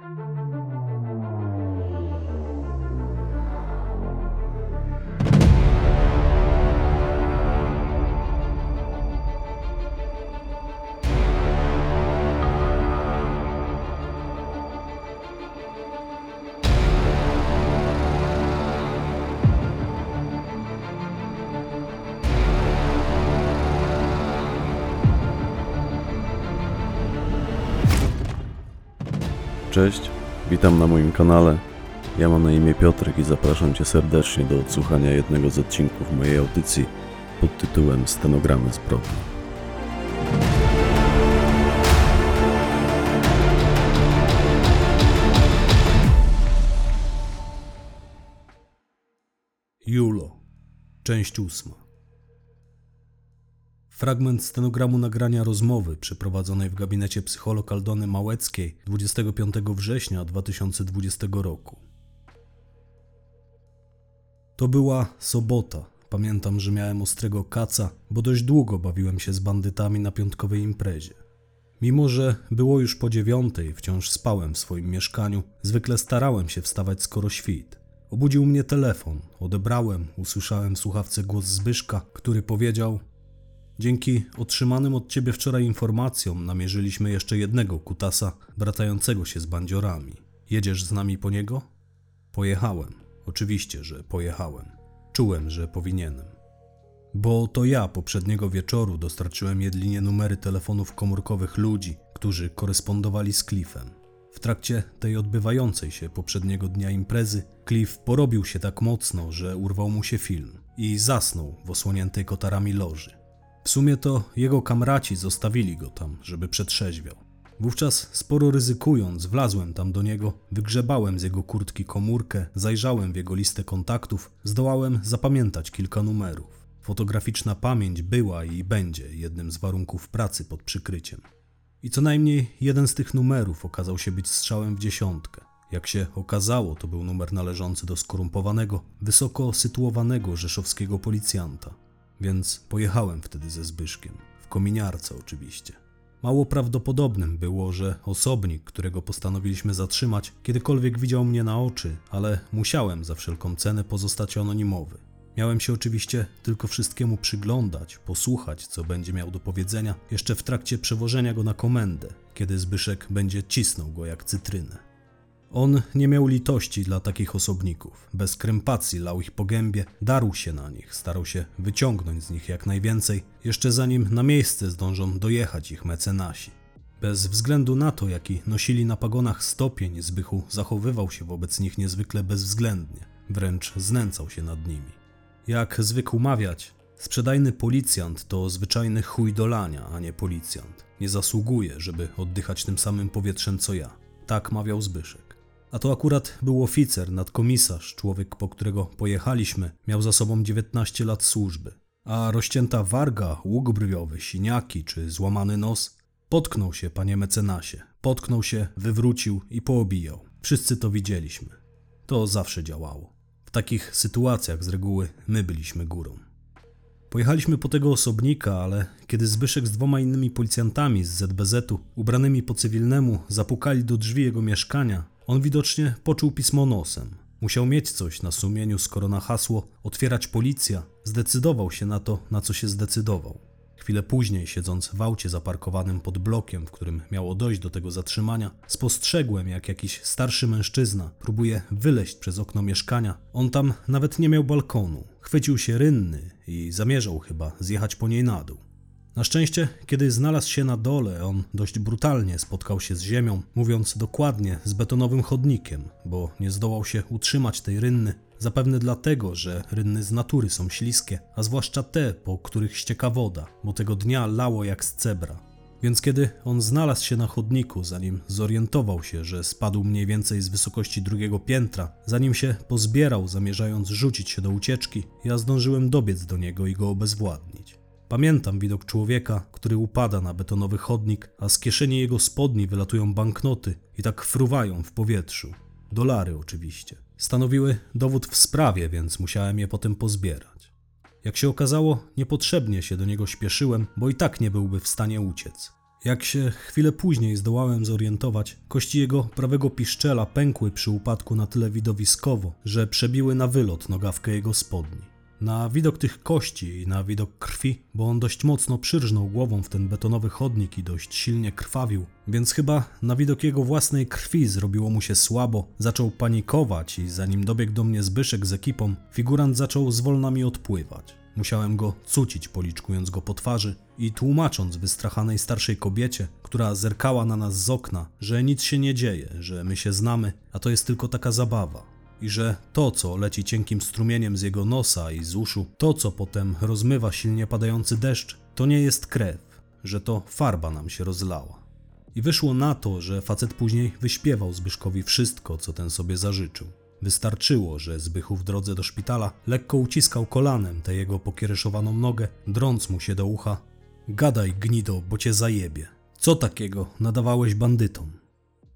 Bye. Cześć, witam na moim kanale. Ja mam na imię Piotrek i zapraszam Cię serdecznie do odsłuchania jednego z odcinków mojej audycji pod tytułem Stenogramy zbrodni. Julo, część ósma. Fragment stenogramu nagrania rozmowy przeprowadzonej w gabinecie psycholog Aldony Małeckiej 25 września 2020 roku. To była sobota. Pamiętam, że miałem ostrego kaca, bo dość długo bawiłem się z bandytami na piątkowej imprezie. Mimo, że było już po dziewiątej, wciąż spałem w swoim mieszkaniu, zwykle starałem się wstawać skoro świt. Obudził mnie telefon, odebrałem, usłyszałem w słuchawce głos Zbyszka, który powiedział: Dzięki otrzymanym od ciebie wczoraj informacjom namierzyliśmy jeszcze jednego kutasa bratającego się z bandziorami. Jedziesz z nami po niego? Pojechałem. Oczywiście, że pojechałem. Czułem, że powinienem. Bo to ja poprzedniego wieczoru dostarczyłem Jedlinie numery telefonów komórkowych ludzi, którzy korespondowali z Cliffem. W trakcie tej odbywającej się poprzedniego dnia imprezy, Cliff porobił się tak mocno, że urwał mu się film i zasnął w osłoniętej kotarami loży. W sumie to jego kamraci zostawili go tam, żeby przetrzeźwiał. Wówczas, sporo ryzykując, wlazłem tam do niego, wygrzebałem z jego kurtki komórkę, zajrzałem w jego listę kontaktów, zdołałem zapamiętać kilka numerów. Fotograficzna pamięć była i będzie jednym z warunków pracy pod przykryciem. I co najmniej jeden z tych numerów okazał się być strzałem w dziesiątkę. Jak się okazało, to był numer należący do skorumpowanego, wysoko sytuowanego rzeszowskiego policjanta. Więc pojechałem wtedy ze Zbyszkiem, w kominiarce oczywiście. Mało prawdopodobnym było, że osobnik, którego postanowiliśmy zatrzymać, kiedykolwiek widział mnie na oczy, ale musiałem za wszelką cenę pozostać anonimowy. Miałem się oczywiście tylko wszystkiemu przyglądać, posłuchać, co będzie miał do powiedzenia, jeszcze w trakcie przewożenia go na komendę, kiedy Zbyszek będzie cisnął go jak cytrynę. On nie miał litości dla takich osobników. Bez krępacji lał ich po gębie, darł się na nich, starał się wyciągnąć z nich jak najwięcej, jeszcze zanim na miejsce zdążą dojechać ich mecenasi. Bez względu na to, jaki nosili na pagonach stopień, Zbychu zachowywał się wobec nich niezwykle bezwzględnie, wręcz znęcał się nad nimi. Jak zwykł mawiać, sprzedajny policjant to zwyczajny chuj dolania, a nie policjant. Nie zasługuje, żeby oddychać tym samym powietrzem co ja. Tak mawiał Zbyszek. A to akurat był oficer, nadkomisarz, człowiek, po którego pojechaliśmy, miał za sobą 19 lat służby. A rozcięta warga, łuk brwiowy, siniaki czy złamany nos potknął się, panie mecenasie. Potknął się, wywrócił i poobijał. Wszyscy to widzieliśmy. To zawsze działało. W takich sytuacjach z reguły my byliśmy górą. Pojechaliśmy po tego osobnika, ale kiedy Zbyszek z dwoma innymi policjantami z ZBZ-u, ubranymi po cywilnemu, zapukali do drzwi jego mieszkania, on widocznie poczuł pismo nosem. Musiał mieć coś na sumieniu, skoro na hasło otwierać policja zdecydował się na to, na co się zdecydował. Chwilę później, siedząc w aucie zaparkowanym pod blokiem, w którym miało dojść do tego zatrzymania, spostrzegłem, jak jakiś starszy mężczyzna próbuje wyleźć przez okno mieszkania. On tam nawet nie miał balkonu. Chwycił się rynny i zamierzał chyba zjechać po niej na dół. Na szczęście, kiedy znalazł się na dole, on dość brutalnie spotkał się z ziemią, mówiąc dokładnie z betonowym chodnikiem, bo nie zdołał się utrzymać tej rynny. Zapewne dlatego, że rynny z natury są śliskie, a zwłaszcza te, po których ścieka woda, bo tego dnia lało jak z cebra. Więc kiedy on znalazł się na chodniku, zanim zorientował się, że spadł mniej więcej z wysokości drugiego piętra, zanim się pozbierał, zamierzając rzucić się do ucieczki, ja zdążyłem dobiec do niego i go obezwładnić. Pamiętam widok człowieka, który upada na betonowy chodnik, a z kieszeni jego spodni wylatują banknoty i tak fruwają w powietrzu. Dolary oczywiście. Stanowiły dowód w sprawie, więc musiałem je potem pozbierać. Jak się okazało, niepotrzebnie się do niego śpieszyłem, bo i tak nie byłby w stanie uciec. Jak się chwilę później zdołałem zorientować, kości jego prawego piszczela pękły przy upadku na tyle widowiskowo, że przebiły na wylot nogawkę jego spodni. Na widok tych kości i na widok krwi, bo on dość mocno przyrżnął głową w ten betonowy chodnik i dość silnie krwawił, więc chyba na widok jego własnej krwi zrobiło mu się słabo, zaczął panikować i zanim dobiegł do mnie Zbyszek z ekipą, figurant zaczął zwolna mi odpływać. Musiałem go cucić, policzkując go po twarzy i tłumacząc wystrachanej starszej kobiecie, która zerkała na nas z okna, że nic się nie dzieje, że my się znamy, a to jest tylko taka zabawa. I że to, co leci cienkim strumieniem z jego nosa i z uszu, to, co potem rozmywa silnie padający deszcz, to nie jest krew, że to farba nam się rozlała. I wyszło na to, że facet później wyśpiewał Zbyszkowi wszystko, co ten sobie zażyczył. Wystarczyło, że Zbychu w drodze do szpitala lekko uciskał kolanem tę jego pokiereszowaną nogę, drąc mu się do ucha. Gadaj, gnido, bo cię zajebie. Co takiego nadawałeś bandytom?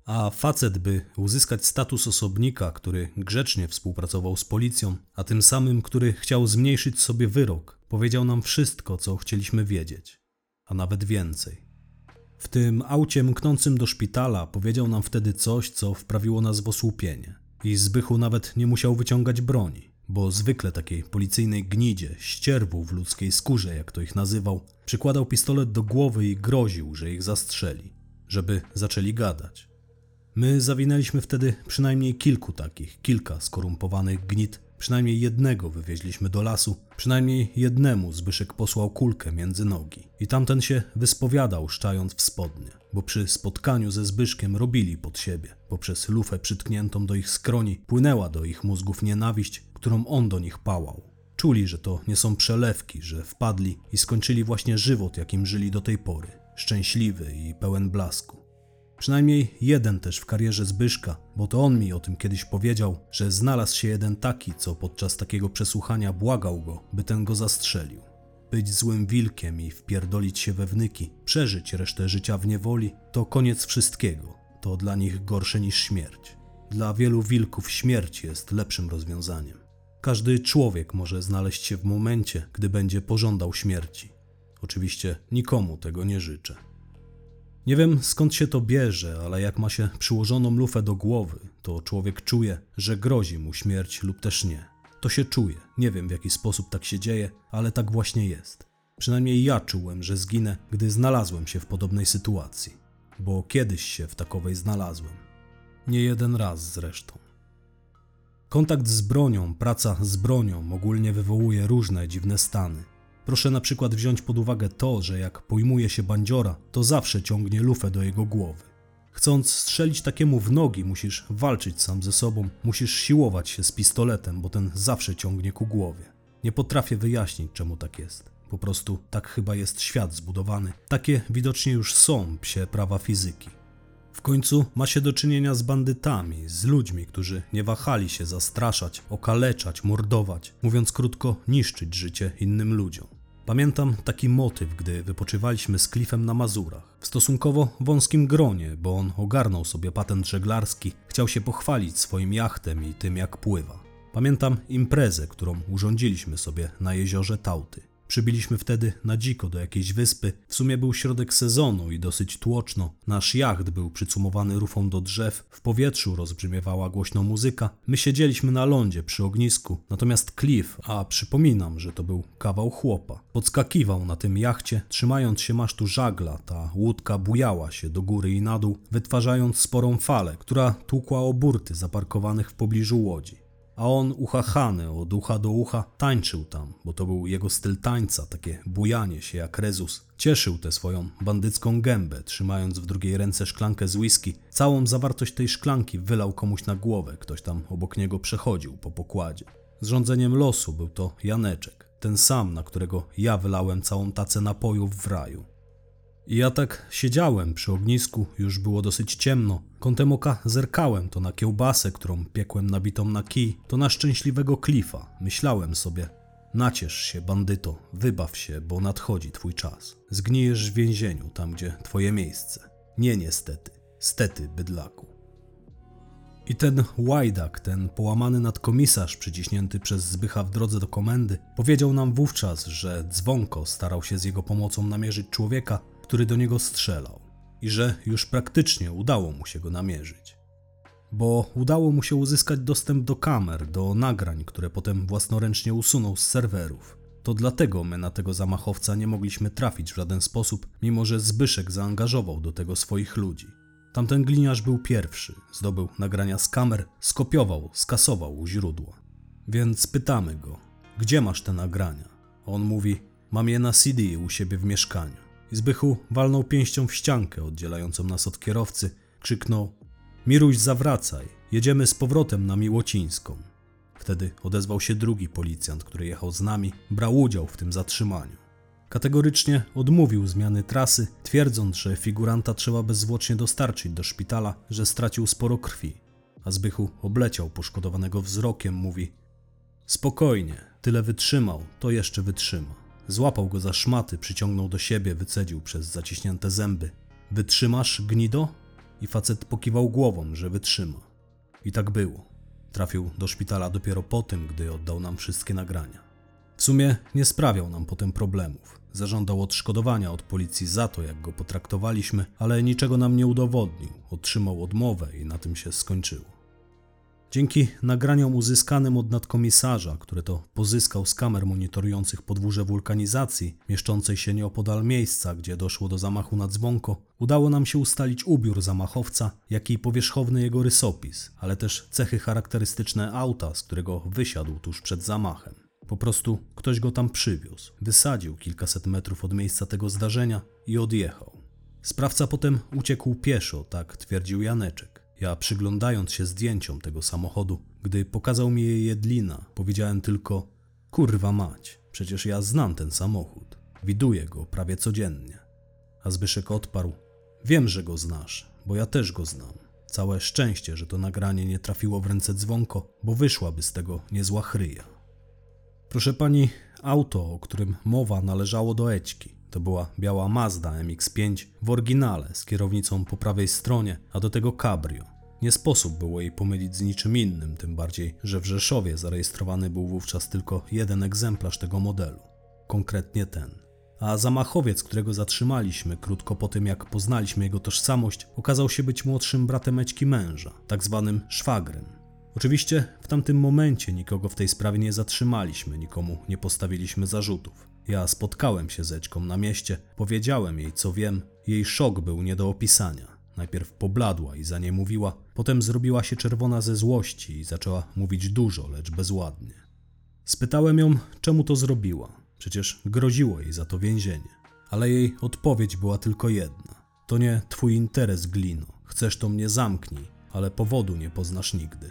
A facet, by uzyskać status osobnika, który grzecznie współpracował z policją, a tym samym, który chciał zmniejszyć sobie wyrok, powiedział nam wszystko, co chcieliśmy wiedzieć, a nawet więcej. W tym aucie mknącym do szpitala powiedział nam wtedy coś, co wprawiło nas w osłupienie. I Zbychu nawet nie musiał wyciągać broni, bo zwykle takiej policyjnej gnidzie, ścierwu w ludzkiej skórze, jak to ich nazywał, przykładał pistolet do głowy i groził, że ich zastrzeli, żeby zaczęli gadać. My zawinęliśmy wtedy przynajmniej kilku takich, kilka skorumpowanych gnit, przynajmniej jednego wywieźliśmy do lasu, przynajmniej jednemu Zbyszek posłał kulkę między nogi. I tamten się wyspowiadał, szczając w spodnie, bo przy spotkaniu ze Zbyszkiem robili pod siebie, bo przez lufę przytkniętą do ich skroni płynęła do ich mózgów nienawiść, którą on do nich pałał. Czuli, że to nie są przelewki, że wpadli i skończyli właśnie żywot, jakim żyli do tej pory, szczęśliwy i pełen blasku. Przynajmniej jeden też w karierze Zbyszka, bo to on mi o tym kiedyś powiedział, że znalazł się jeden taki, co podczas takiego przesłuchania błagał go, by ten go zastrzelił. Być złym wilkiem i wpierdolić się we wnyki, przeżyć resztę życia w niewoli, to koniec wszystkiego. To dla nich gorsze niż śmierć. Dla wielu wilków śmierć jest lepszym rozwiązaniem. Każdy człowiek może znaleźć się w momencie, gdy będzie pożądał śmierci. Oczywiście nikomu tego nie życzę. Nie wiem skąd się to bierze, ale jak ma się przyłożoną lufę do głowy, to człowiek czuje, że grozi mu śmierć lub też nie. To się czuje. Nie wiem w jaki sposób tak się dzieje, ale tak właśnie jest. Przynajmniej ja czułem, że zginę, gdy znalazłem się w podobnej sytuacji, bo kiedyś się w takowej znalazłem. Nie jeden raz zresztą. Kontakt z bronią, praca z bronią ogólnie wywołuje różne dziwne stany. Proszę na przykład wziąć pod uwagę to, że jak pojmuje się bandziora, to zawsze ciągnie lufę do jego głowy. Chcąc strzelić takiemu w nogi, musisz walczyć sam ze sobą, musisz siłować się z pistoletem, bo ten zawsze ciągnie ku głowie. Nie potrafię wyjaśnić, czemu tak jest. Po prostu tak chyba jest świat zbudowany. Takie widocznie już są psie prawa fizyki. W końcu ma się do czynienia z bandytami, z ludźmi, którzy nie wahali się zastraszać, okaleczać, mordować, mówiąc krótko, niszczyć życie innym ludziom. Pamiętam taki motyw, gdy wypoczywaliśmy z Cliffem na Mazurach, w stosunkowo wąskim gronie, bo on ogarnął sobie patent żeglarski, chciał się pochwalić swoim jachtem i tym jak pływa. Pamiętam imprezę, którą urządziliśmy sobie na jeziorze Tauty. Przybiliśmy wtedy na dziko do jakiejś wyspy. W sumie był środek sezonu i dosyć tłoczno. Nasz jacht był przycumowany rufą do drzew, w powietrzu rozbrzmiewała głośno muzyka. My siedzieliśmy na lądzie przy ognisku, natomiast Cliff, a przypominam, że to był kawał chłopa, podskakiwał na tym jachcie, trzymając się masztu żagla. Ta łódka bujała się do góry i na dół, wytwarzając sporą falę, która tłukła o burty zaparkowanych w pobliżu łodzi. A on, uchachany od ucha do ucha, tańczył tam, bo to był jego styl tańca, takie bujanie się jak Rezus. Cieszył tę swoją bandycką gębę, trzymając w drugiej ręce szklankę z whisky. Całą zawartość tej szklanki wylał komuś na głowę, ktoś tam obok niego przechodził po pokładzie. Zrządzeniem losu był to Janeczek, ten sam, na którego ja wylałem całą tacę napojów w raju. Ja tak siedziałem przy ognisku, już było dosyć ciemno. Kątem oka zerkałem to na kiełbasę, którą piekłem nabitą na kij, to na szczęśliwego klifa. Myślałem sobie, naciesz się, bandyto, wybaw się, bo nadchodzi twój czas. Zgnijesz w więzieniu, tam gdzie twoje miejsce. Nie niestety, stety, bydlaku. I ten łajdak, ten połamany nadkomisarz przyciśnięty przez Zbycha w drodze do komendy, powiedział nam wówczas, że dzwonko starał się z jego pomocą namierzyć człowieka, który do niego strzelał i że już praktycznie udało mu się go namierzyć. Bo udało mu się uzyskać dostęp do kamer, do nagrań, które potem własnoręcznie usunął z serwerów. To dlatego my na tego zamachowca nie mogliśmy trafić w żaden sposób, mimo że Zbyszek zaangażował do tego swoich ludzi. Tamten gliniarz był pierwszy, zdobył nagrania z kamer, skopiował, skasował u źródła. Więc pytamy go, gdzie masz te nagrania? On mówi, mam je na CD u siebie w mieszkaniu. Zbychu walnął pięścią w ściankę oddzielającą nas od kierowcy, krzyknął, Miruś zawracaj, jedziemy z powrotem na Miłocińską. Wtedy odezwał się drugi policjant, który jechał z nami, brał udział w tym zatrzymaniu. Kategorycznie odmówił zmiany trasy, twierdząc, że figuranta trzeba bezzwłocznie dostarczyć do szpitala, że stracił sporo krwi. A Zbychu obleciał poszkodowanego wzrokiem, mówi: Spokojnie, tyle wytrzymał, to jeszcze wytrzyma. Złapał go za szmaty, przyciągnął do siebie, wycedził przez zaciśnięte zęby: Wytrzymasz, gnido? I facet pokiwał głową, że wytrzyma. I tak było. Trafił do szpitala dopiero po tym, gdy oddał nam wszystkie nagrania. W sumie nie sprawiał nam potem problemów. Zażądał odszkodowania od policji za to, jak go potraktowaliśmy, ale niczego nam nie udowodnił. Otrzymał odmowę i na tym się skończyło. Dzięki nagraniom uzyskanym od nadkomisarza, które to pozyskał z kamer monitorujących podwórze wulkanizacji, mieszczącej się nieopodal miejsca, gdzie doszło do zamachu na dzwonko, udało nam się ustalić ubiór zamachowca, jak i powierzchowny jego rysopis, ale też cechy charakterystyczne auta, z którego wysiadł tuż przed zamachem. Po prostu ktoś go tam przywiózł, wysadził kilkaset metrów od miejsca tego zdarzenia i odjechał. Sprawca potem uciekł pieszo, tak twierdził Janeczek. Ja przyglądając się zdjęciom tego samochodu, gdy pokazał mi je Jedlina, powiedziałem tylko: Kurwa mać, przecież ja znam ten samochód. Widuję go prawie codziennie. A Zbyszek odparł: Wiem, że go znasz, bo ja też go znam. Całe szczęście, że to nagranie nie trafiło w ręce dzwonko, bo wyszłaby z tego niezła chryja. Proszę pani, auto, o którym mowa, należało do Ećki. To była biała Mazda MX-5 w oryginale z kierownicą po prawej stronie, a do tego cabrio. Nie sposób było jej pomylić z niczym innym, tym bardziej, że w Rzeszowie zarejestrowany był wówczas tylko jeden egzemplarz tego modelu. Konkretnie ten. A zamachowiec, którego zatrzymaliśmy krótko po tym, jak poznaliśmy jego tożsamość, okazał się być młodszym bratem Ećki męża, tak zwanym szwagrem. Oczywiście w tamtym momencie nikogo w tej sprawie nie zatrzymaliśmy, nikomu nie postawiliśmy zarzutów. Ja spotkałem się z Eczką na mieście, powiedziałem jej co wiem, jej szok był nie do opisania. Najpierw pobladła i za nie mówiła, potem zrobiła się czerwona ze złości i zaczęła mówić dużo, lecz bezładnie. Spytałem ją, czemu to zrobiła. Przecież groziło jej za to więzienie. Ale jej odpowiedź była tylko jedna. To nie twój interes, Glino. Chcesz to mnie zamknij, ale powodu nie poznasz nigdy.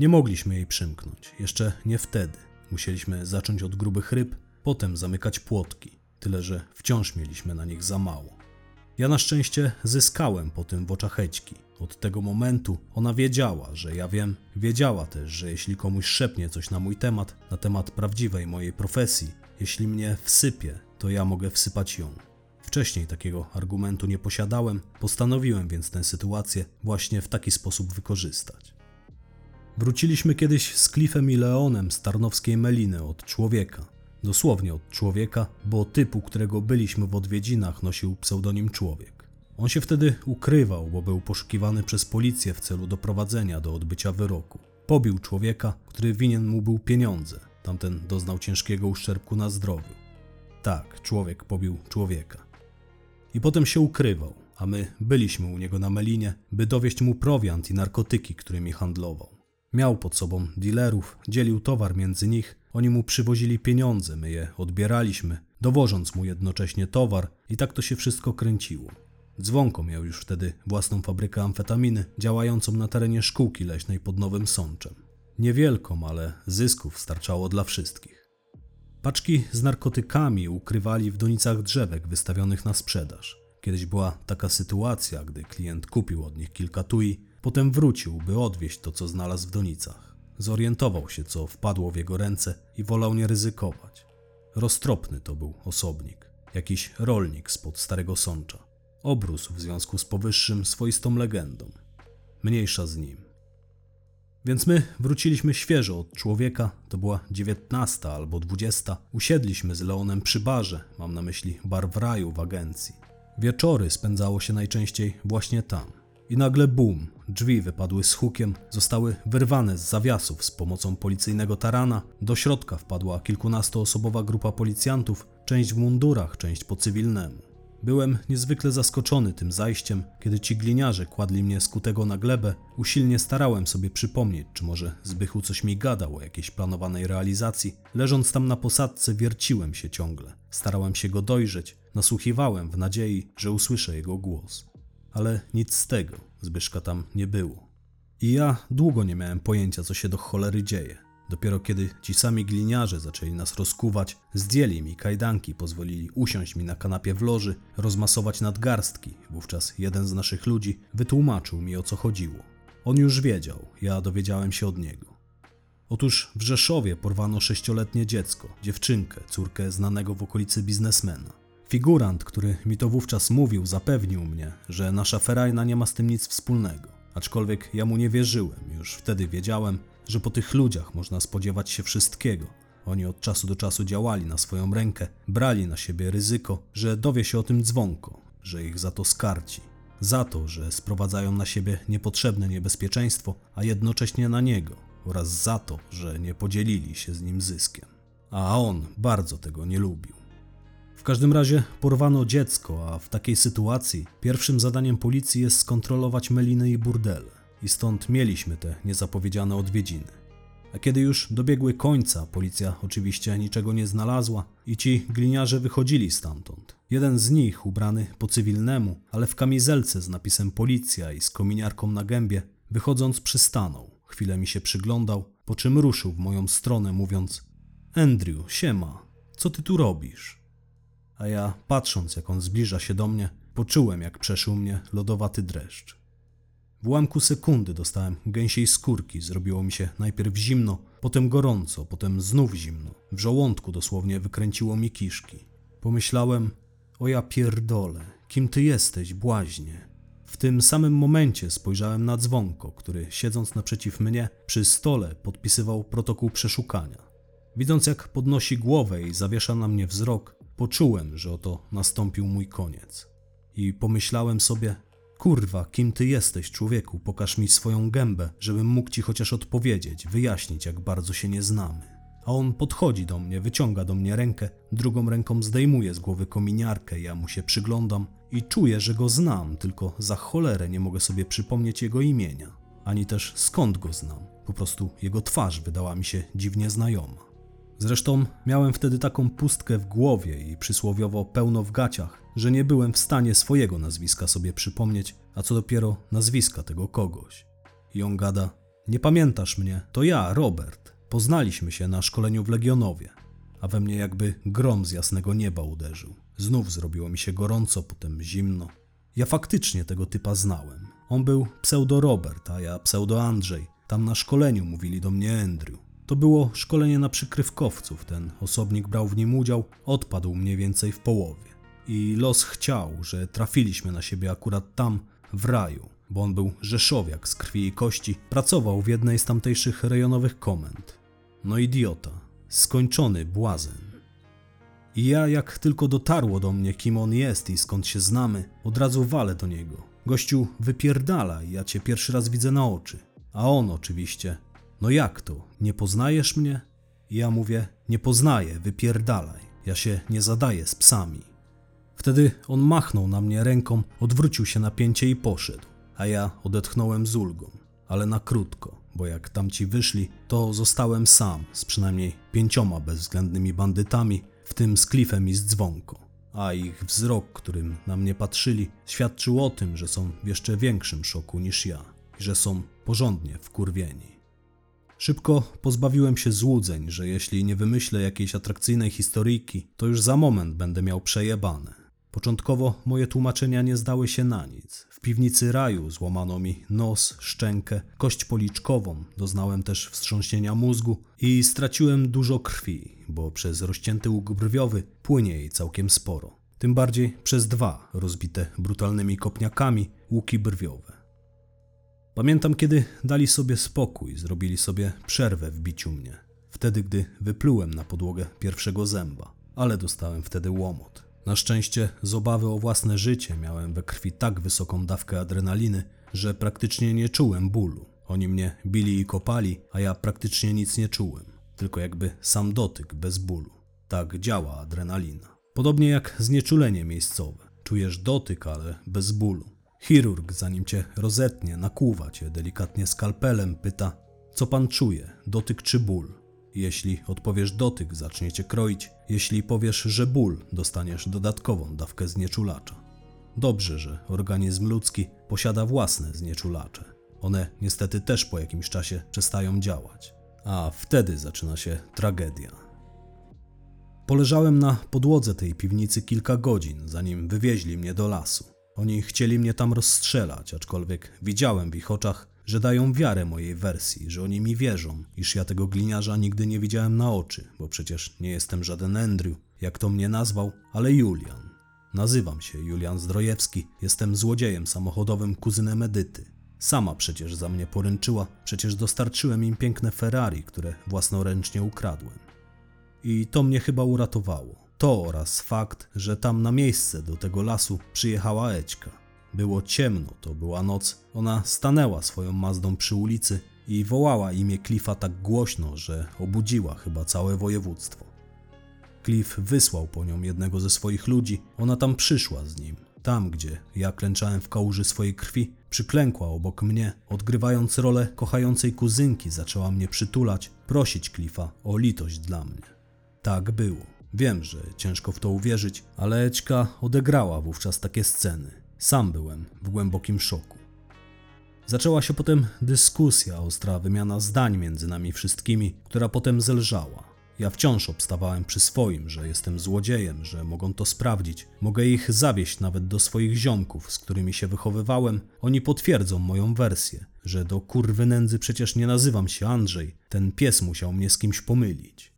Nie mogliśmy jej przymknąć, jeszcze nie wtedy. Musieliśmy zacząć od grubych ryb, potem zamykać płotki, tyle że wciąż mieliśmy na nich za mało. Ja na szczęście zyskałem po tym w oczach Hećki. Od tego momentu ona wiedziała, że ja wiem, wiedziała też, że jeśli komuś szepnie coś na mój temat, na temat prawdziwej mojej profesji, jeśli mnie wsypie, to ja mogę wsypać ją. Wcześniej takiego argumentu nie posiadałem, postanowiłem więc tę sytuację właśnie w taki sposób wykorzystać. Wróciliśmy kiedyś z Cliffem i Leonem z Tarnowskiej Meliny od człowieka. Dosłownie od człowieka, bo typu, którego byliśmy w odwiedzinach, nosił pseudonim Człowiek. On się wtedy ukrywał, bo był poszukiwany przez policję w celu doprowadzenia do odbycia wyroku. Pobił człowieka, który winien mu był pieniądze. Tamten doznał ciężkiego uszczerbku na zdrowiu. Tak, człowiek pobił człowieka. I potem się ukrywał, a my byliśmy u niego na Melinie, by dowieść mu prowiant i narkotyki, którymi handlował. Miał pod sobą dealerów, dzielił towar między nich, oni mu przywozili pieniądze, my je odbieraliśmy, dowożąc mu jednocześnie towar i tak to się wszystko kręciło. Dzwonko miał już wtedy własną fabrykę amfetaminy, działającą na terenie szkółki leśnej pod Nowym Sączem. Niewielką, ale zysków starczało dla wszystkich. Paczki z narkotykami ukrywali w donicach drzewek wystawionych na sprzedaż. Kiedyś była taka sytuacja, gdy klient kupił od nich kilka tui, potem wrócił, by odwieźć to, co znalazł w donicach. Zorientował się, co wpadło w jego ręce i wolał nie ryzykować. Roztropny to był osobnik, jakiś rolnik spod Starego Sącza. Obrósł w związku z powyższym swoistą legendą. Mniejsza z nim. Więc my wróciliśmy świeżo od człowieka, to była dziewiętnasta albo dwudziesta. Usiedliśmy z Leonem przy barze, mam na myśli bar w raju w agencji. Wieczory spędzało się najczęściej właśnie tam. I nagle bum, drzwi wypadły z hukiem, zostały wyrwane z zawiasów z pomocą policyjnego tarana. Do środka wpadła kilkunastoosobowa grupa policjantów, część w mundurach, część po cywilnemu. Byłem niezwykle zaskoczony tym zajściem, kiedy ci gliniarze kładli mnie skutego na glebę. Usilnie starałem sobie przypomnieć, czy może Zbychu coś mi gadał o jakiejś planowanej realizacji. Leżąc tam na posadce, wierciłem się ciągle. Starałem się go dojrzeć, nasłuchiwałem w nadziei, że usłyszę jego głos. Ale nic z tego, Zbyszka tam nie było. I ja długo nie miałem pojęcia, co się do cholery dzieje. Dopiero kiedy ci sami gliniarze zaczęli nas rozkuwać, zdjęli mi kajdanki, pozwolili usiąść mi na kanapie w loży, rozmasować nadgarstki. Wówczas jeden z naszych ludzi wytłumaczył mi o co chodziło. On już wiedział, ja dowiedziałem się od niego. Otóż w Rzeszowie porwano sześcioletnie dziecko, dziewczynkę, córkę znanego w okolicy biznesmena. Figurant, który mi to wówczas mówił, zapewnił mnie, że nasza ferajna nie ma z tym nic wspólnego. Aczkolwiek ja mu nie wierzyłem, już wtedy wiedziałem, że po tych ludziach można spodziewać się wszystkiego. Oni od czasu do czasu działali na swoją rękę, brali na siebie ryzyko, że dowie się o tym dzwonko, że ich za to skarci. Za to, że sprowadzają na siebie niepotrzebne niebezpieczeństwo, a jednocześnie na niego, oraz za to, że nie podzielili się z nim zyskiem. A on bardzo tego nie lubił. W każdym razie porwano dziecko, a w takiej sytuacji pierwszym zadaniem policji jest skontrolować meliny i burdele. I stąd mieliśmy te niezapowiedziane odwiedziny. A kiedy już dobiegły końca, policja oczywiście niczego nie znalazła i ci gliniarze wychodzili stamtąd. Jeden z nich, ubrany po cywilnemu, ale w kamizelce z napisem policja i z kominiarką na gębie, wychodząc przystanął. Chwilę mi się przyglądał, po czym ruszył w moją stronę, mówiąc: Andrew, siema, co ty tu robisz? A ja, patrząc jak on zbliża się do mnie, poczułem jak przeszył mnie lodowaty dreszcz. W ułamku sekundy dostałem gęsiej skórki, zrobiło mi się najpierw zimno, potem gorąco, potem znów zimno. W żołądku dosłownie wykręciło mi kiszki. Pomyślałem, o ja pierdolę, kim ty jesteś, błaźnie? W tym samym momencie spojrzałem na dzwonko, który siedząc naprzeciw mnie przy stole podpisywał protokół przeszukania. Widząc jak podnosi głowę i zawiesza na mnie wzrok, poczułem, że oto nastąpił mój koniec. I pomyślałem sobie, kurwa, kim ty jesteś, człowieku, pokaż mi swoją gębę, żebym mógł ci chociaż odpowiedzieć, wyjaśnić, jak bardzo się nie znamy. A on podchodzi do mnie, wyciąga do mnie rękę, drugą ręką zdejmuje z głowy kominiarkę, ja mu się przyglądam i czuję, że go znam, tylko za cholerę nie mogę sobie przypomnieć jego imienia, ani też skąd go znam. Po prostu jego twarz wydała mi się dziwnie znajoma. Zresztą miałem wtedy taką pustkę w głowie i przysłowiowo pełno w gaciach, że nie byłem w stanie swojego nazwiska sobie przypomnieć, a co dopiero nazwiska tego kogoś. I on gada: Nie pamiętasz mnie, to ja, Robert. Poznaliśmy się na szkoleniu w Legionowie, a we mnie jakby grom z jasnego nieba uderzył. Znów zrobiło mi się gorąco, potem zimno. Ja faktycznie tego typa znałem. On był pseudo Robert, a ja pseudo Andrzej. Tam na szkoleniu mówili do mnie Andrew. To było szkolenie na przykrywkowców. Ten osobnik brał w nim udział, odpadł mniej więcej w połowie. I los chciał, że trafiliśmy na siebie akurat tam, w raju, bo on był rzeszowiak z krwi i kości, pracował w jednej z tamtejszych rejonowych komend. No idiota, skończony błazen. I ja, jak tylko dotarło do mnie, kim on jest i skąd się znamy, od razu walę do niego. Gościu, wypierdala, ja cię pierwszy raz widzę na oczy. A on oczywiście, no jak to, nie poznajesz mnie? I ja mówię, nie poznaję, wypierdalaj. Ja się nie zadaję z psami. Wtedy on machnął na mnie ręką, odwrócił się na pięcie i poszedł, a ja odetchnąłem z ulgą, ale na krótko, bo jak tamci wyszli, to zostałem sam z przynajmniej pięcioma bezwzględnymi bandytami, w tym z Cliffem i z dzwonką. A ich wzrok, którym na mnie patrzyli, świadczył o tym, że są w jeszcze większym szoku niż ja i że są porządnie wkurwieni. Szybko pozbawiłem się złudzeń, że jeśli nie wymyślę jakiejś atrakcyjnej historyjki, to już za moment będę miał przejebane. Początkowo moje tłumaczenia nie zdały się na nic. W piwnicy raju złamano mi nos, szczękę, kość policzkową, doznałem też wstrząśnienia mózgu i straciłem dużo krwi, bo przez rozcięty łuk brwiowy płynie jej całkiem sporo. Tym bardziej przez dwa rozbite brutalnymi kopniakami łuki brwiowe. Pamiętam, kiedy dali sobie spokój, zrobili sobie przerwę w biciu mnie. Wtedy, gdy wyplułem na podłogę pierwszego zęba, ale dostałem wtedy łomot. Na szczęście z obawy o własne życie miałem we krwi tak wysoką dawkę adrenaliny, że praktycznie nie czułem bólu. Oni mnie bili i kopali, a ja praktycznie nic nie czułem, tylko jakby sam dotyk bez bólu. Tak działa adrenalina. Podobnie jak znieczulenie miejscowe. Czujesz dotyk, ale bez bólu. Chirurg, zanim cię rozetnie, nakłuwa cię delikatnie skalpelem, pyta: Co pan czuje, dotyk czy ból? Jeśli odpowiesz dotyk, zacznie cię kroić. Jeśli powiesz, że ból, dostaniesz dodatkową dawkę znieczulacza. Dobrze, że organizm ludzki posiada własne znieczulacze. One niestety też po jakimś czasie przestają działać. A wtedy zaczyna się tragedia. Poleżałem na podłodze tej piwnicy kilka godzin, zanim wywieźli mnie do lasu. Oni chcieli mnie tam rozstrzelać, aczkolwiek widziałem w ich oczach, że dają wiarę mojej wersji, że oni mi wierzą, iż ja tego gliniarza nigdy nie widziałem na oczy, bo przecież nie jestem żaden Andrew, jak to mnie nazwał, ale Julian. Nazywam się Julian Zdrojewski, jestem złodziejem samochodowym kuzynem Edyty. Sama przecież za mnie poręczyła, przecież dostarczyłem im piękne Ferrari, które własnoręcznie ukradłem. I to mnie chyba uratowało. To oraz fakt, że tam na miejsce do tego lasu przyjechała Ećka. Było ciemno, to była noc. Ona stanęła swoją Mazdą przy ulicy i wołała imię Cliffa tak głośno, że obudziła chyba całe województwo. Cliff wysłał po nią jednego ze swoich ludzi. Ona tam przyszła z nim. Tam, gdzie ja klęczałem w kałuży swojej krwi, przyklękła obok mnie, odgrywając rolę kochającej kuzynki, zaczęła mnie przytulać, prosić Cliffa o litość dla mnie. Tak było. Wiem, że ciężko w to uwierzyć, ale Ećka odegrała wówczas takie sceny. Sam byłem w głębokim szoku. Zaczęła się potem dyskusja, ostra wymiana zdań między nami wszystkimi, która potem zelżała. Ja wciąż obstawałem przy swoim, że jestem złodziejem, że mogą to sprawdzić. Mogę ich zawieść nawet do swoich ziomków, z którymi się wychowywałem. Oni potwierdzą moją wersję, że do kurwy nędzy przecież nie nazywam się Andrzej. Ten pies musiał mnie z kimś pomylić.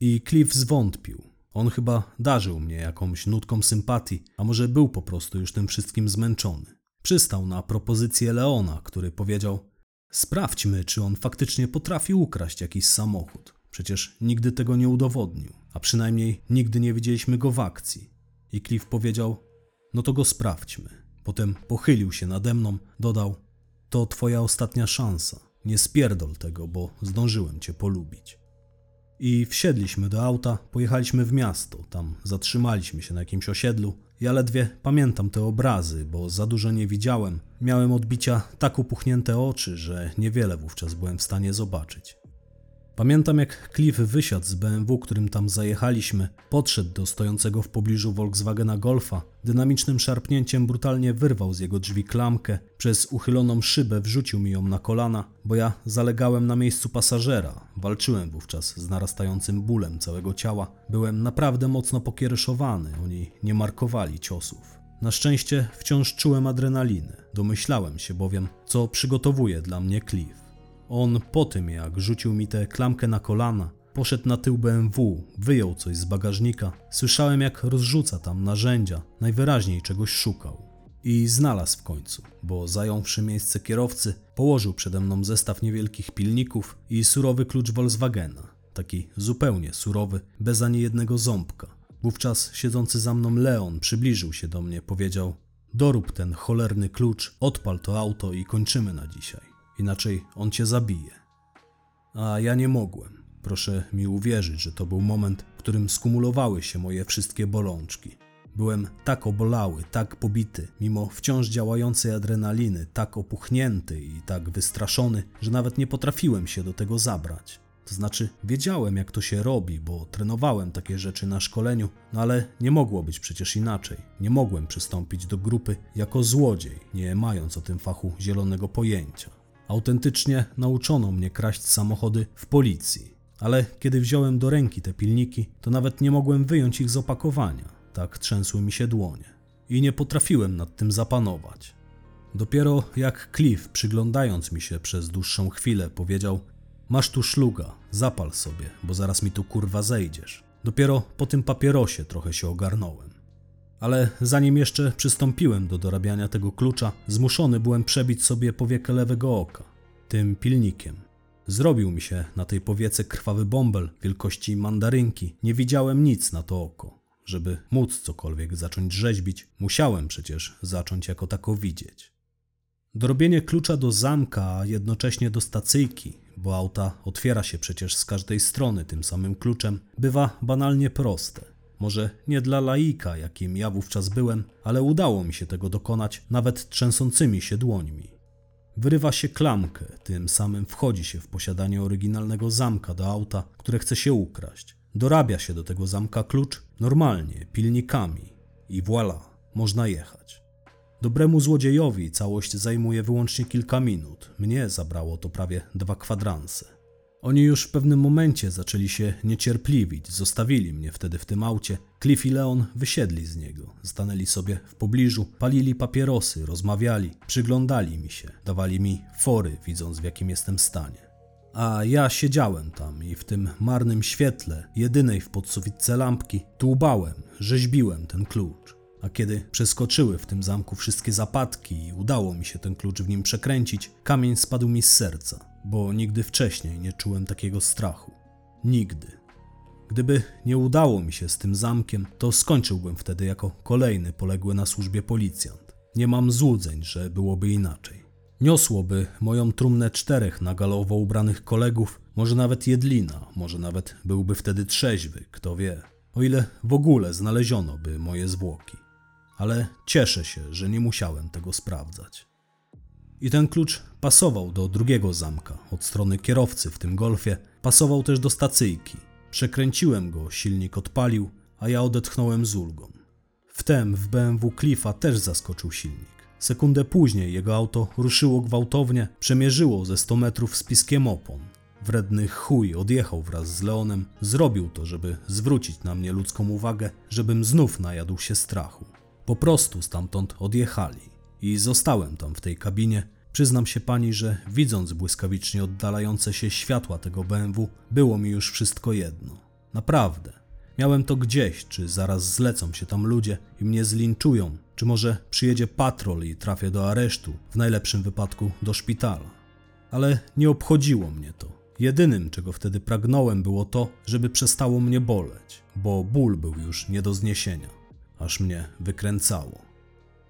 I Cliff zwątpił. On chyba darzył mnie jakąś nutką sympatii, a może był po prostu już tym wszystkim zmęczony. Przystał na propozycję Leona, który powiedział: Sprawdźmy, czy on faktycznie potrafi ukraść jakiś samochód. Przecież nigdy tego nie udowodnił, a przynajmniej nigdy nie widzieliśmy go w akcji. I Cliff powiedział: No to go sprawdźmy. Potem pochylił się nade mną, dodał: To twoja ostatnia szansa. Nie spierdol tego, bo zdążyłem cię polubić. I wsiedliśmy do auta, pojechaliśmy w miasto. Tam zatrzymaliśmy się na jakimś osiedlu. Ja ledwie pamiętam te obrazy, bo za dużo nie widziałem. Miałem odbicia tak upuchnięte oczy, że niewiele wówczas byłem w stanie zobaczyć. Pamiętam jak Cliff wysiadł z BMW, którym tam zajechaliśmy, podszedł do stojącego w pobliżu Volkswagena Golfa, dynamicznym szarpnięciem brutalnie wyrwał z jego drzwi klamkę, przez uchyloną szybę wrzucił mi ją na kolana, bo ja zalegałem na miejscu pasażera. Walczyłem wówczas z narastającym bólem całego ciała. Byłem naprawdę mocno pokiereszowany, oni nie markowali ciosów. Na szczęście wciąż czułem adrenalinę. Domyślałem się bowiem, co przygotowuje dla mnie Cliff. On po tym, jak rzucił mi tę klamkę na kolana, poszedł na tył BMW, wyjął coś z bagażnika. Słyszałem, jak rozrzuca tam narzędzia, najwyraźniej czegoś szukał. I znalazł w końcu, bo zająwszy miejsce kierowcy, położył przede mną zestaw niewielkich pilników i surowy klucz Volkswagena. Taki zupełnie surowy, bez ani jednego ząbka. Wówczas siedzący za mną Leon przybliżył się do mnie, powiedział: Dorób ten cholerny klucz, odpal to auto i kończymy na dzisiaj inaczej on cię zabije. A ja nie mogłem. Proszę mi uwierzyć, że to był moment, w którym skumulowały się moje wszystkie bolączki. Byłem tak obolały, tak pobity, mimo wciąż działającej adrenaliny, tak opuchnięty i tak wystraszony, że nawet nie potrafiłem się do tego zabrać. To znaczy, wiedziałem jak to się robi, bo trenowałem takie rzeczy na szkoleniu, no ale nie mogło być przecież inaczej. Nie mogłem przystąpić do grupy jako złodziej, nie mając o tym fachu zielonego pojęcia. Autentycznie nauczono mnie kraść samochody w policji, ale kiedy wziąłem do ręki te pilniki, to nawet nie mogłem wyjąć ich z opakowania. Tak trzęsły mi się dłonie. I nie potrafiłem nad tym zapanować. Dopiero jak Cliff, przyglądając mi się przez dłuższą chwilę, powiedział: Masz tu szluga, zapal sobie, bo zaraz mi tu kurwa zejdziesz. Dopiero po tym papierosie trochę się ogarnąłem. Ale zanim jeszcze przystąpiłem do dorabiania tego klucza, zmuszony byłem przebić sobie powiekę lewego oka, tym pilnikiem. Zrobił mi się na tej powiece krwawy bąbel wielkości mandarynki. Nie widziałem nic na to oko. Żeby móc cokolwiek zacząć rzeźbić, musiałem przecież zacząć jako tako widzieć. Dorobienie klucza do zamka, a jednocześnie do stacyjki, bo auta otwiera się przecież z każdej strony tym samym kluczem, bywa banalnie proste. Może nie dla laika, jakim ja wówczas byłem, ale udało mi się tego dokonać nawet trzęsącymi się dłońmi. Wyrywa się klamkę, tym samym wchodzi się w posiadanie oryginalnego zamka do auta, które chce się ukraść. Dorabia się do tego zamka klucz normalnie, pilnikami i voilà, można jechać. Dobremu złodziejowi całość zajmuje wyłącznie kilka minut. Mnie zabrało to prawie dwa kwadranse. Oni już w pewnym momencie zaczęli się niecierpliwić, zostawili mnie wtedy w tym aucie. Cliff i Leon wysiedli z niego, stanęli sobie w pobliżu, palili papierosy, rozmawiali, przyglądali mi się, dawali mi fory, widząc w jakim jestem stanie. A ja siedziałem tam i w tym marnym świetle, jedynej w podsufitce lampki, dłubałem, rzeźbiłem ten klucz. A kiedy przeskoczyły w tym zamku wszystkie zapadki i udało mi się ten klucz w nim przekręcić, kamień spadł mi z serca, bo nigdy wcześniej nie czułem takiego strachu. Nigdy. Gdyby nie udało mi się z tym zamkiem, to skończyłbym wtedy jako kolejny poległy na służbie policjant. Nie mam złudzeń, że byłoby inaczej. Niosłoby moją trumnę czterech na galowo ubranych kolegów, może nawet jedlina, może nawet byłby wtedy trzeźwy, kto wie. O ile w ogóle znaleziono by moje zwłoki. Ale cieszę się, że nie musiałem tego sprawdzać. I ten klucz pasował do drugiego zamka, od strony kierowcy w tym golfie, pasował też do stacyjki. Przekręciłem go, silnik odpalił, a ja odetchnąłem z ulgą. Wtem w BMW Cliffa też zaskoczył silnik. Sekundę później jego auto ruszyło gwałtownie, przemierzyło ze 100 metrów z piskiem opon. Wredny chuj odjechał wraz z Leonem, zrobił to, żeby zwrócić na mnie ludzką uwagę, żebym znów najadł się strachu. Po prostu stamtąd odjechali i zostałem tam w tej kabinie. Przyznam się pani, że widząc błyskawicznie oddalające się światła tego BMW, było mi już wszystko jedno. Naprawdę. Miałem to gdzieś, czy zaraz zlecą się tam ludzie i mnie zlinczują, czy może przyjedzie patrol i trafię do aresztu, w najlepszym wypadku do szpitala. Ale nie obchodziło mnie to. Jedynym, czego wtedy pragnąłem, było to, żeby przestało mnie boleć, bo ból był już nie do zniesienia, aż mnie wykręcało.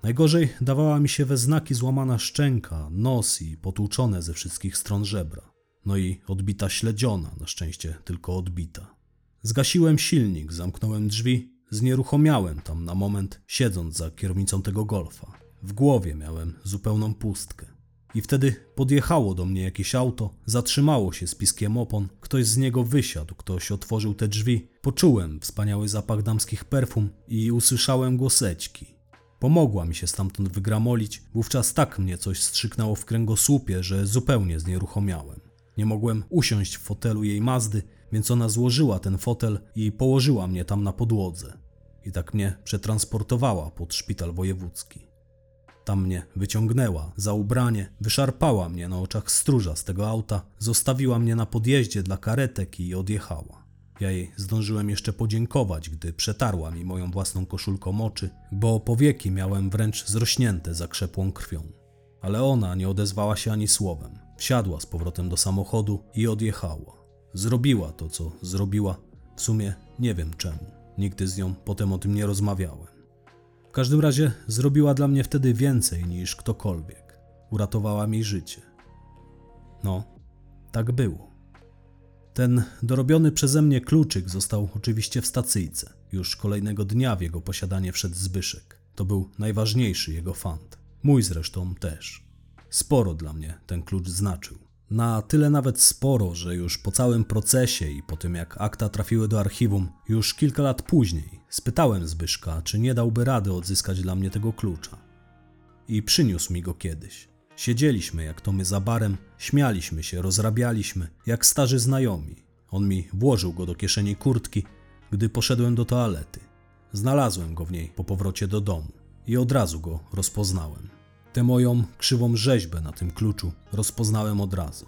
Najgorzej dawała mi się we znaki złamana szczęka, nos i potłuczone ze wszystkich stron żebra. No i odbita śledziona, na szczęście tylko odbita. Zgasiłem silnik, zamknąłem drzwi, znieruchomiałem tam na moment, siedząc za kierownicą tego golfa. W głowie miałem zupełną pustkę. I wtedy podjechało do mnie jakieś auto, zatrzymało się z piskiem opon, ktoś z niego wysiadł, ktoś otworzył te drzwi. Poczułem wspaniały zapach damskich perfum i usłyszałem głoseczki. Pomogła mi się stamtąd wygramolić, wówczas tak mnie coś strzyknęło w kręgosłupie, że zupełnie znieruchomiałem. Nie mogłem usiąść w fotelu jej Mazdy, więc ona złożyła ten fotel i położyła mnie tam na podłodze. I tak mnie przetransportowała pod szpital wojewódzki. Tam mnie wyciągnęła za ubranie, wyszarpała mnie na oczach stróża z tego auta, zostawiła mnie na podjeździe dla karetek i odjechała. Ja jej zdążyłem jeszcze podziękować, gdy przetarła mi moją własną koszulką oczy, bo powieki miałem wręcz zrośnięte zakrzepłą krwią. Ale ona nie odezwała się ani słowem. Wsiadła z powrotem do samochodu i odjechała. Zrobiła to, co zrobiła. W sumie nie wiem czemu. Nigdy z nią potem o tym nie rozmawiałem. W każdym razie zrobiła dla mnie wtedy więcej niż ktokolwiek. Uratowała mi życie. No, tak było. Ten dorobiony przeze mnie kluczyk został oczywiście w stacyjce. Już kolejnego dnia w jego posiadanie wszedł Zbyszek. To był najważniejszy jego fant. Mój zresztą też. Sporo dla mnie ten klucz znaczył. Na tyle nawet sporo, że już po całym procesie i po tym jak akta trafiły do archiwum, już kilka lat później spytałem Zbyszka, czy nie dałby rady odzyskać dla mnie tego klucza. I przyniósł mi go kiedyś. Siedzieliśmy jak to my za barem, śmialiśmy się, rozrabialiśmy, jak starzy znajomi. On mi włożył go do kieszeni kurtki, gdy poszedłem do toalety. Znalazłem go w niej po powrocie do domu i od razu go rozpoznałem. Tę moją krzywą rzeźbę na tym kluczu rozpoznałem od razu.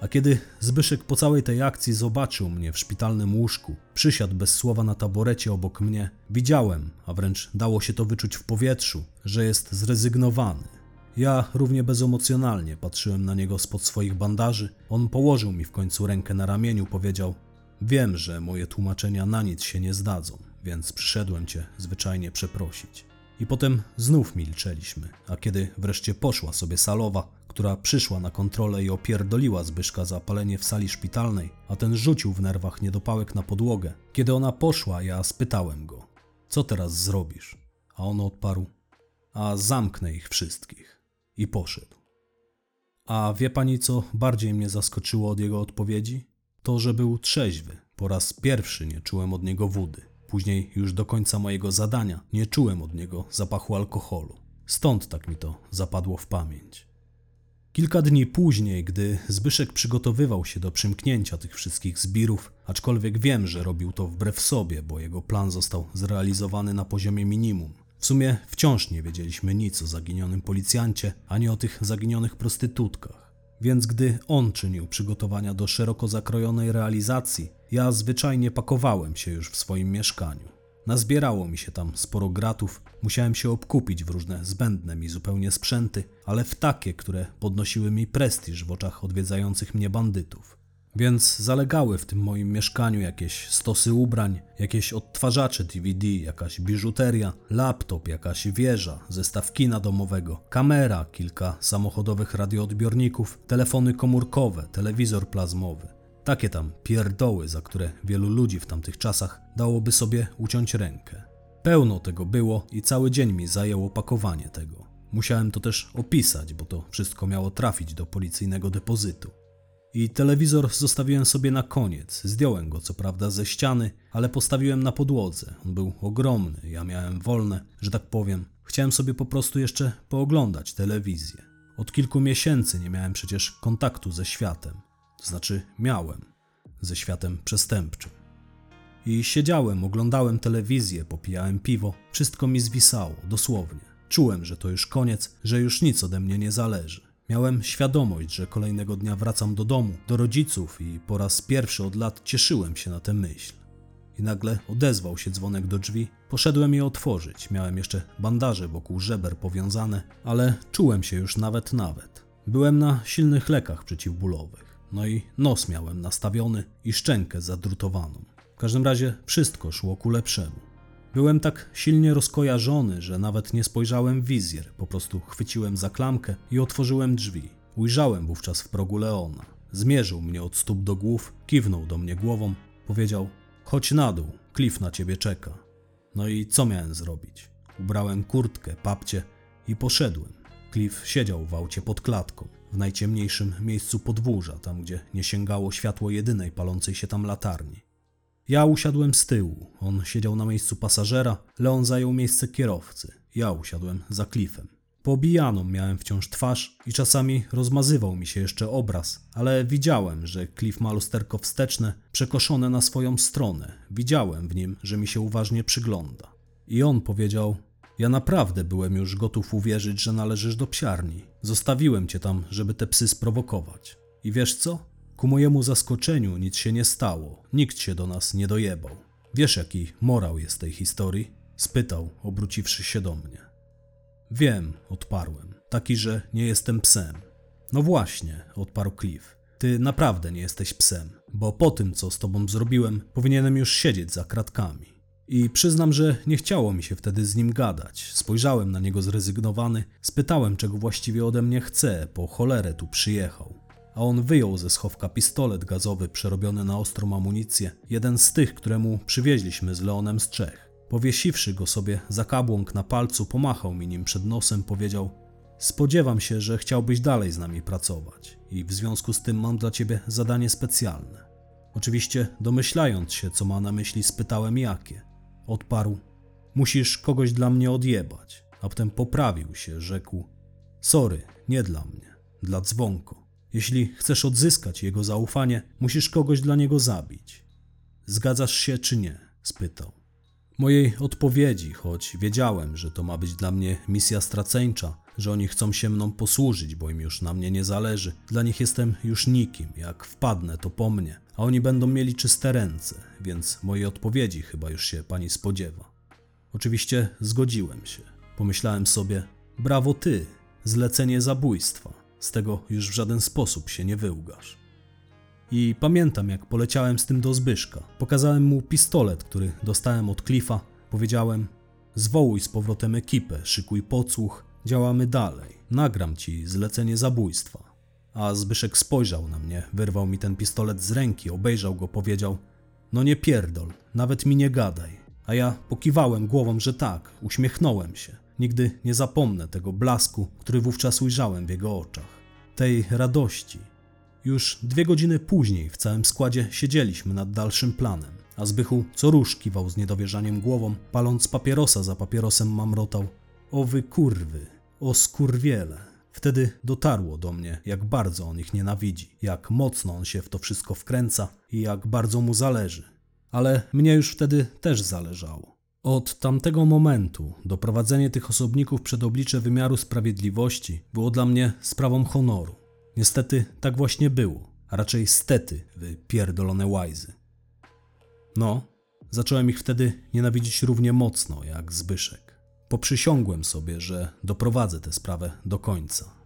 A kiedy Zbyszek po całej tej akcji zobaczył mnie w szpitalnym łóżku, przysiadł bez słowa na taborecie obok mnie, widziałem, a wręcz dało się to wyczuć w powietrzu, że jest zrezygnowany. Ja równie bezemocjonalnie patrzyłem na niego spod swoich bandaży. On położył mi w końcu rękę na ramieniu, powiedział: Wiem, że moje tłumaczenia na nic się nie zdadzą. więc przyszedłem cię zwyczajnie przeprosić. I potem znów milczeliśmy, a kiedy wreszcie poszła sobie salowa, która przyszła na kontrolę i opierdoliła Zbyszka za palenie w sali szpitalnej, a ten rzucił w nerwach niedopałek na podłogę. Kiedy ona poszła, ja spytałem go, co teraz zrobisz? A on odparł, a zamknę ich wszystkich. I poszedł. A wie pani, co bardziej mnie zaskoczyło od jego odpowiedzi? To, że był trzeźwy. Po raz pierwszy nie czułem od niego wody. Później, już do końca mojego zadania, nie czułem od niego zapachu alkoholu. Stąd tak mi to zapadło w pamięć. Kilka dni później, gdy Zbyszek przygotowywał się do przymknięcia tych wszystkich zbirów, aczkolwiek wiem, że robił to wbrew sobie, bo jego plan został zrealizowany na poziomie minimum. W sumie wciąż nie wiedzieliśmy nic o zaginionym policjancie, ani o tych zaginionych prostytutkach. Więc gdy on czynił przygotowania do szeroko zakrojonej realizacji, ja zwyczajnie pakowałem się już w swoim mieszkaniu. Nazbierało mi się tam sporo gratów, musiałem się obkupić w różne zbędne mi zupełnie sprzęty, ale w takie, które podnosiły mi prestiż w oczach odwiedzających mnie bandytów. Więc zalegały w tym moim mieszkaniu jakieś stosy ubrań, jakieś odtwarzacze DVD, jakaś biżuteria, laptop, jakaś wieża, zestaw kina domowego, kamera, kilka samochodowych radioodbiorników, telefony komórkowe, telewizor plazmowy. Takie tam pierdoły, za które wielu ludzi w tamtych czasach dałoby sobie uciąć rękę. Pełno tego było i cały dzień mi zajęło pakowanie tego. Musiałem to też opisać, bo to wszystko miało trafić do policyjnego depozytu. I telewizor zostawiłem sobie na koniec. Zdjąłem go co prawda ze ściany, ale postawiłem na podłodze. On był ogromny, ja miałem wolne, że tak powiem. Chciałem sobie po prostu jeszcze pooglądać telewizję. Od kilku miesięcy nie miałem przecież kontaktu ze światem. To znaczy miałem ze światem przestępczym. I siedziałem, oglądałem telewizję, popijałem piwo, wszystko mi zwisało, dosłownie. Czułem, że to już koniec, że już nic ode mnie nie zależy. Miałem świadomość, że kolejnego dnia wracam do domu, do rodziców i po raz pierwszy od lat cieszyłem się na tę myśl. I nagle odezwał się dzwonek do drzwi. Poszedłem je otworzyć. Miałem jeszcze bandaże wokół żeber powiązane, ale czułem się już nawet nawet. Byłem na silnych lekach przeciwbólowych. No i nos miałem nastawiony i szczękę zadrutowaną. W każdym razie wszystko szło ku lepszemu. Byłem tak silnie rozkojarzony, że nawet nie spojrzałem w wizjer, po prostu chwyciłem za klamkę i otworzyłem drzwi. Ujrzałem wówczas w progu Leona. Zmierzył mnie od stóp do głów, kiwnął do mnie głową, powiedział: Chodź na dół, Cliff na ciebie czeka. No i co miałem zrobić? Ubrałem kurtkę, papcie i poszedłem. Cliff siedział w aucie pod klatką, w najciemniejszym miejscu podwórza, tam gdzie nie sięgało światło jedynej palącej się tam latarni. Ja usiadłem z tyłu, on siedział na miejscu pasażera, Leon zajął miejsce kierowcy. Ja usiadłem za klifem. Poobijaną miałem wciąż twarz i czasami rozmazywał mi się jeszcze obraz, ale widziałem, że Cliff ma lusterko wsteczne, przekoszone na swoją stronę. Widziałem w nim, że mi się uważnie przygląda. I on powiedział: Ja naprawdę byłem już gotów uwierzyć, że należysz do psiarni. Zostawiłem cię tam, żeby te psy sprowokować. I wiesz co? Ku mojemu zaskoczeniu nic się nie stało, nikt się do nas nie dojebał. Wiesz, jaki morał jest tej historii? spytał, obróciwszy się do mnie. Wiem, odparłem. Taki, że nie jestem psem. No właśnie, odparł Cliff. Ty naprawdę nie jesteś psem, bo po tym, co z tobą zrobiłem, powinienem już siedzieć za kratkami. I przyznam, że nie chciało mi się wtedy z nim gadać. Spojrzałem na niego zrezygnowany, spytałem, czego właściwie ode mnie chce, po cholerę tu przyjechał a on wyjął ze schowka pistolet gazowy przerobiony na ostrą amunicję, jeden z tych, któremu przywieźliśmy z Leonem z Czech. Powiesiwszy go sobie za kabłąk na palcu, pomachał mi nim przed nosem, powiedział: Spodziewam się, że chciałbyś dalej z nami pracować i w związku z tym mam dla ciebie zadanie specjalne. Oczywiście, domyślając się, co ma na myśli, spytałem jakie. Odparł: Musisz kogoś dla mnie odjebać. A potem poprawił się, rzekł: Sorry, nie dla mnie, dla dzwonko. Jeśli chcesz odzyskać jego zaufanie, musisz kogoś dla niego zabić. Zgadzasz się czy nie? spytał. Mojej odpowiedzi, choć wiedziałem, że to ma być dla mnie misja straceńcza, że oni chcą się mną posłużyć, bo im już na mnie nie zależy. Dla nich jestem już nikim, jak wpadnę to po mnie, a oni będą mieli czyste ręce, więc mojej odpowiedzi chyba już się pani spodziewa. Oczywiście zgodziłem się. Pomyślałem sobie, brawo ty, zlecenie zabójstwa. Z tego już w żaden sposób się nie wyłgasz. I pamiętam, jak poleciałem z tym do Zbyszka. Pokazałem mu pistolet, który dostałem od Cliffa. Powiedziałem: Zwołuj z powrotem ekipę, szykuj podsłuch, działamy dalej. Nagram ci zlecenie zabójstwa. A Zbyszek spojrzał na mnie, wyrwał mi ten pistolet z ręki, obejrzał go, powiedział: No nie pierdol, nawet mi nie gadaj. A ja pokiwałem głową, że tak, uśmiechnąłem się. Nigdy nie zapomnę tego blasku, który wówczas ujrzałem w jego oczach. Tej radości. Już dwie godziny później w całym składzie siedzieliśmy nad dalszym planem, a Zbychu co rusz kiwał z niedowierzaniem głową, paląc papierosa za papierosem mamrotał. O wy kurwy, o skurwiele. Wtedy dotarło do mnie, jak bardzo on ich nienawidzi, jak mocno on się w to wszystko wkręca i jak bardzo mu zależy. Ale mnie już wtedy też zależało. Od tamtego momentu doprowadzenie tych osobników przed oblicze wymiaru sprawiedliwości było dla mnie sprawą honoru. Niestety tak właśnie było, a raczej stety, wy pierdolone łajzy. No, zacząłem ich wtedy nienawidzić równie mocno jak Zbyszek. Poprzysiągłem sobie, że doprowadzę tę sprawę do końca.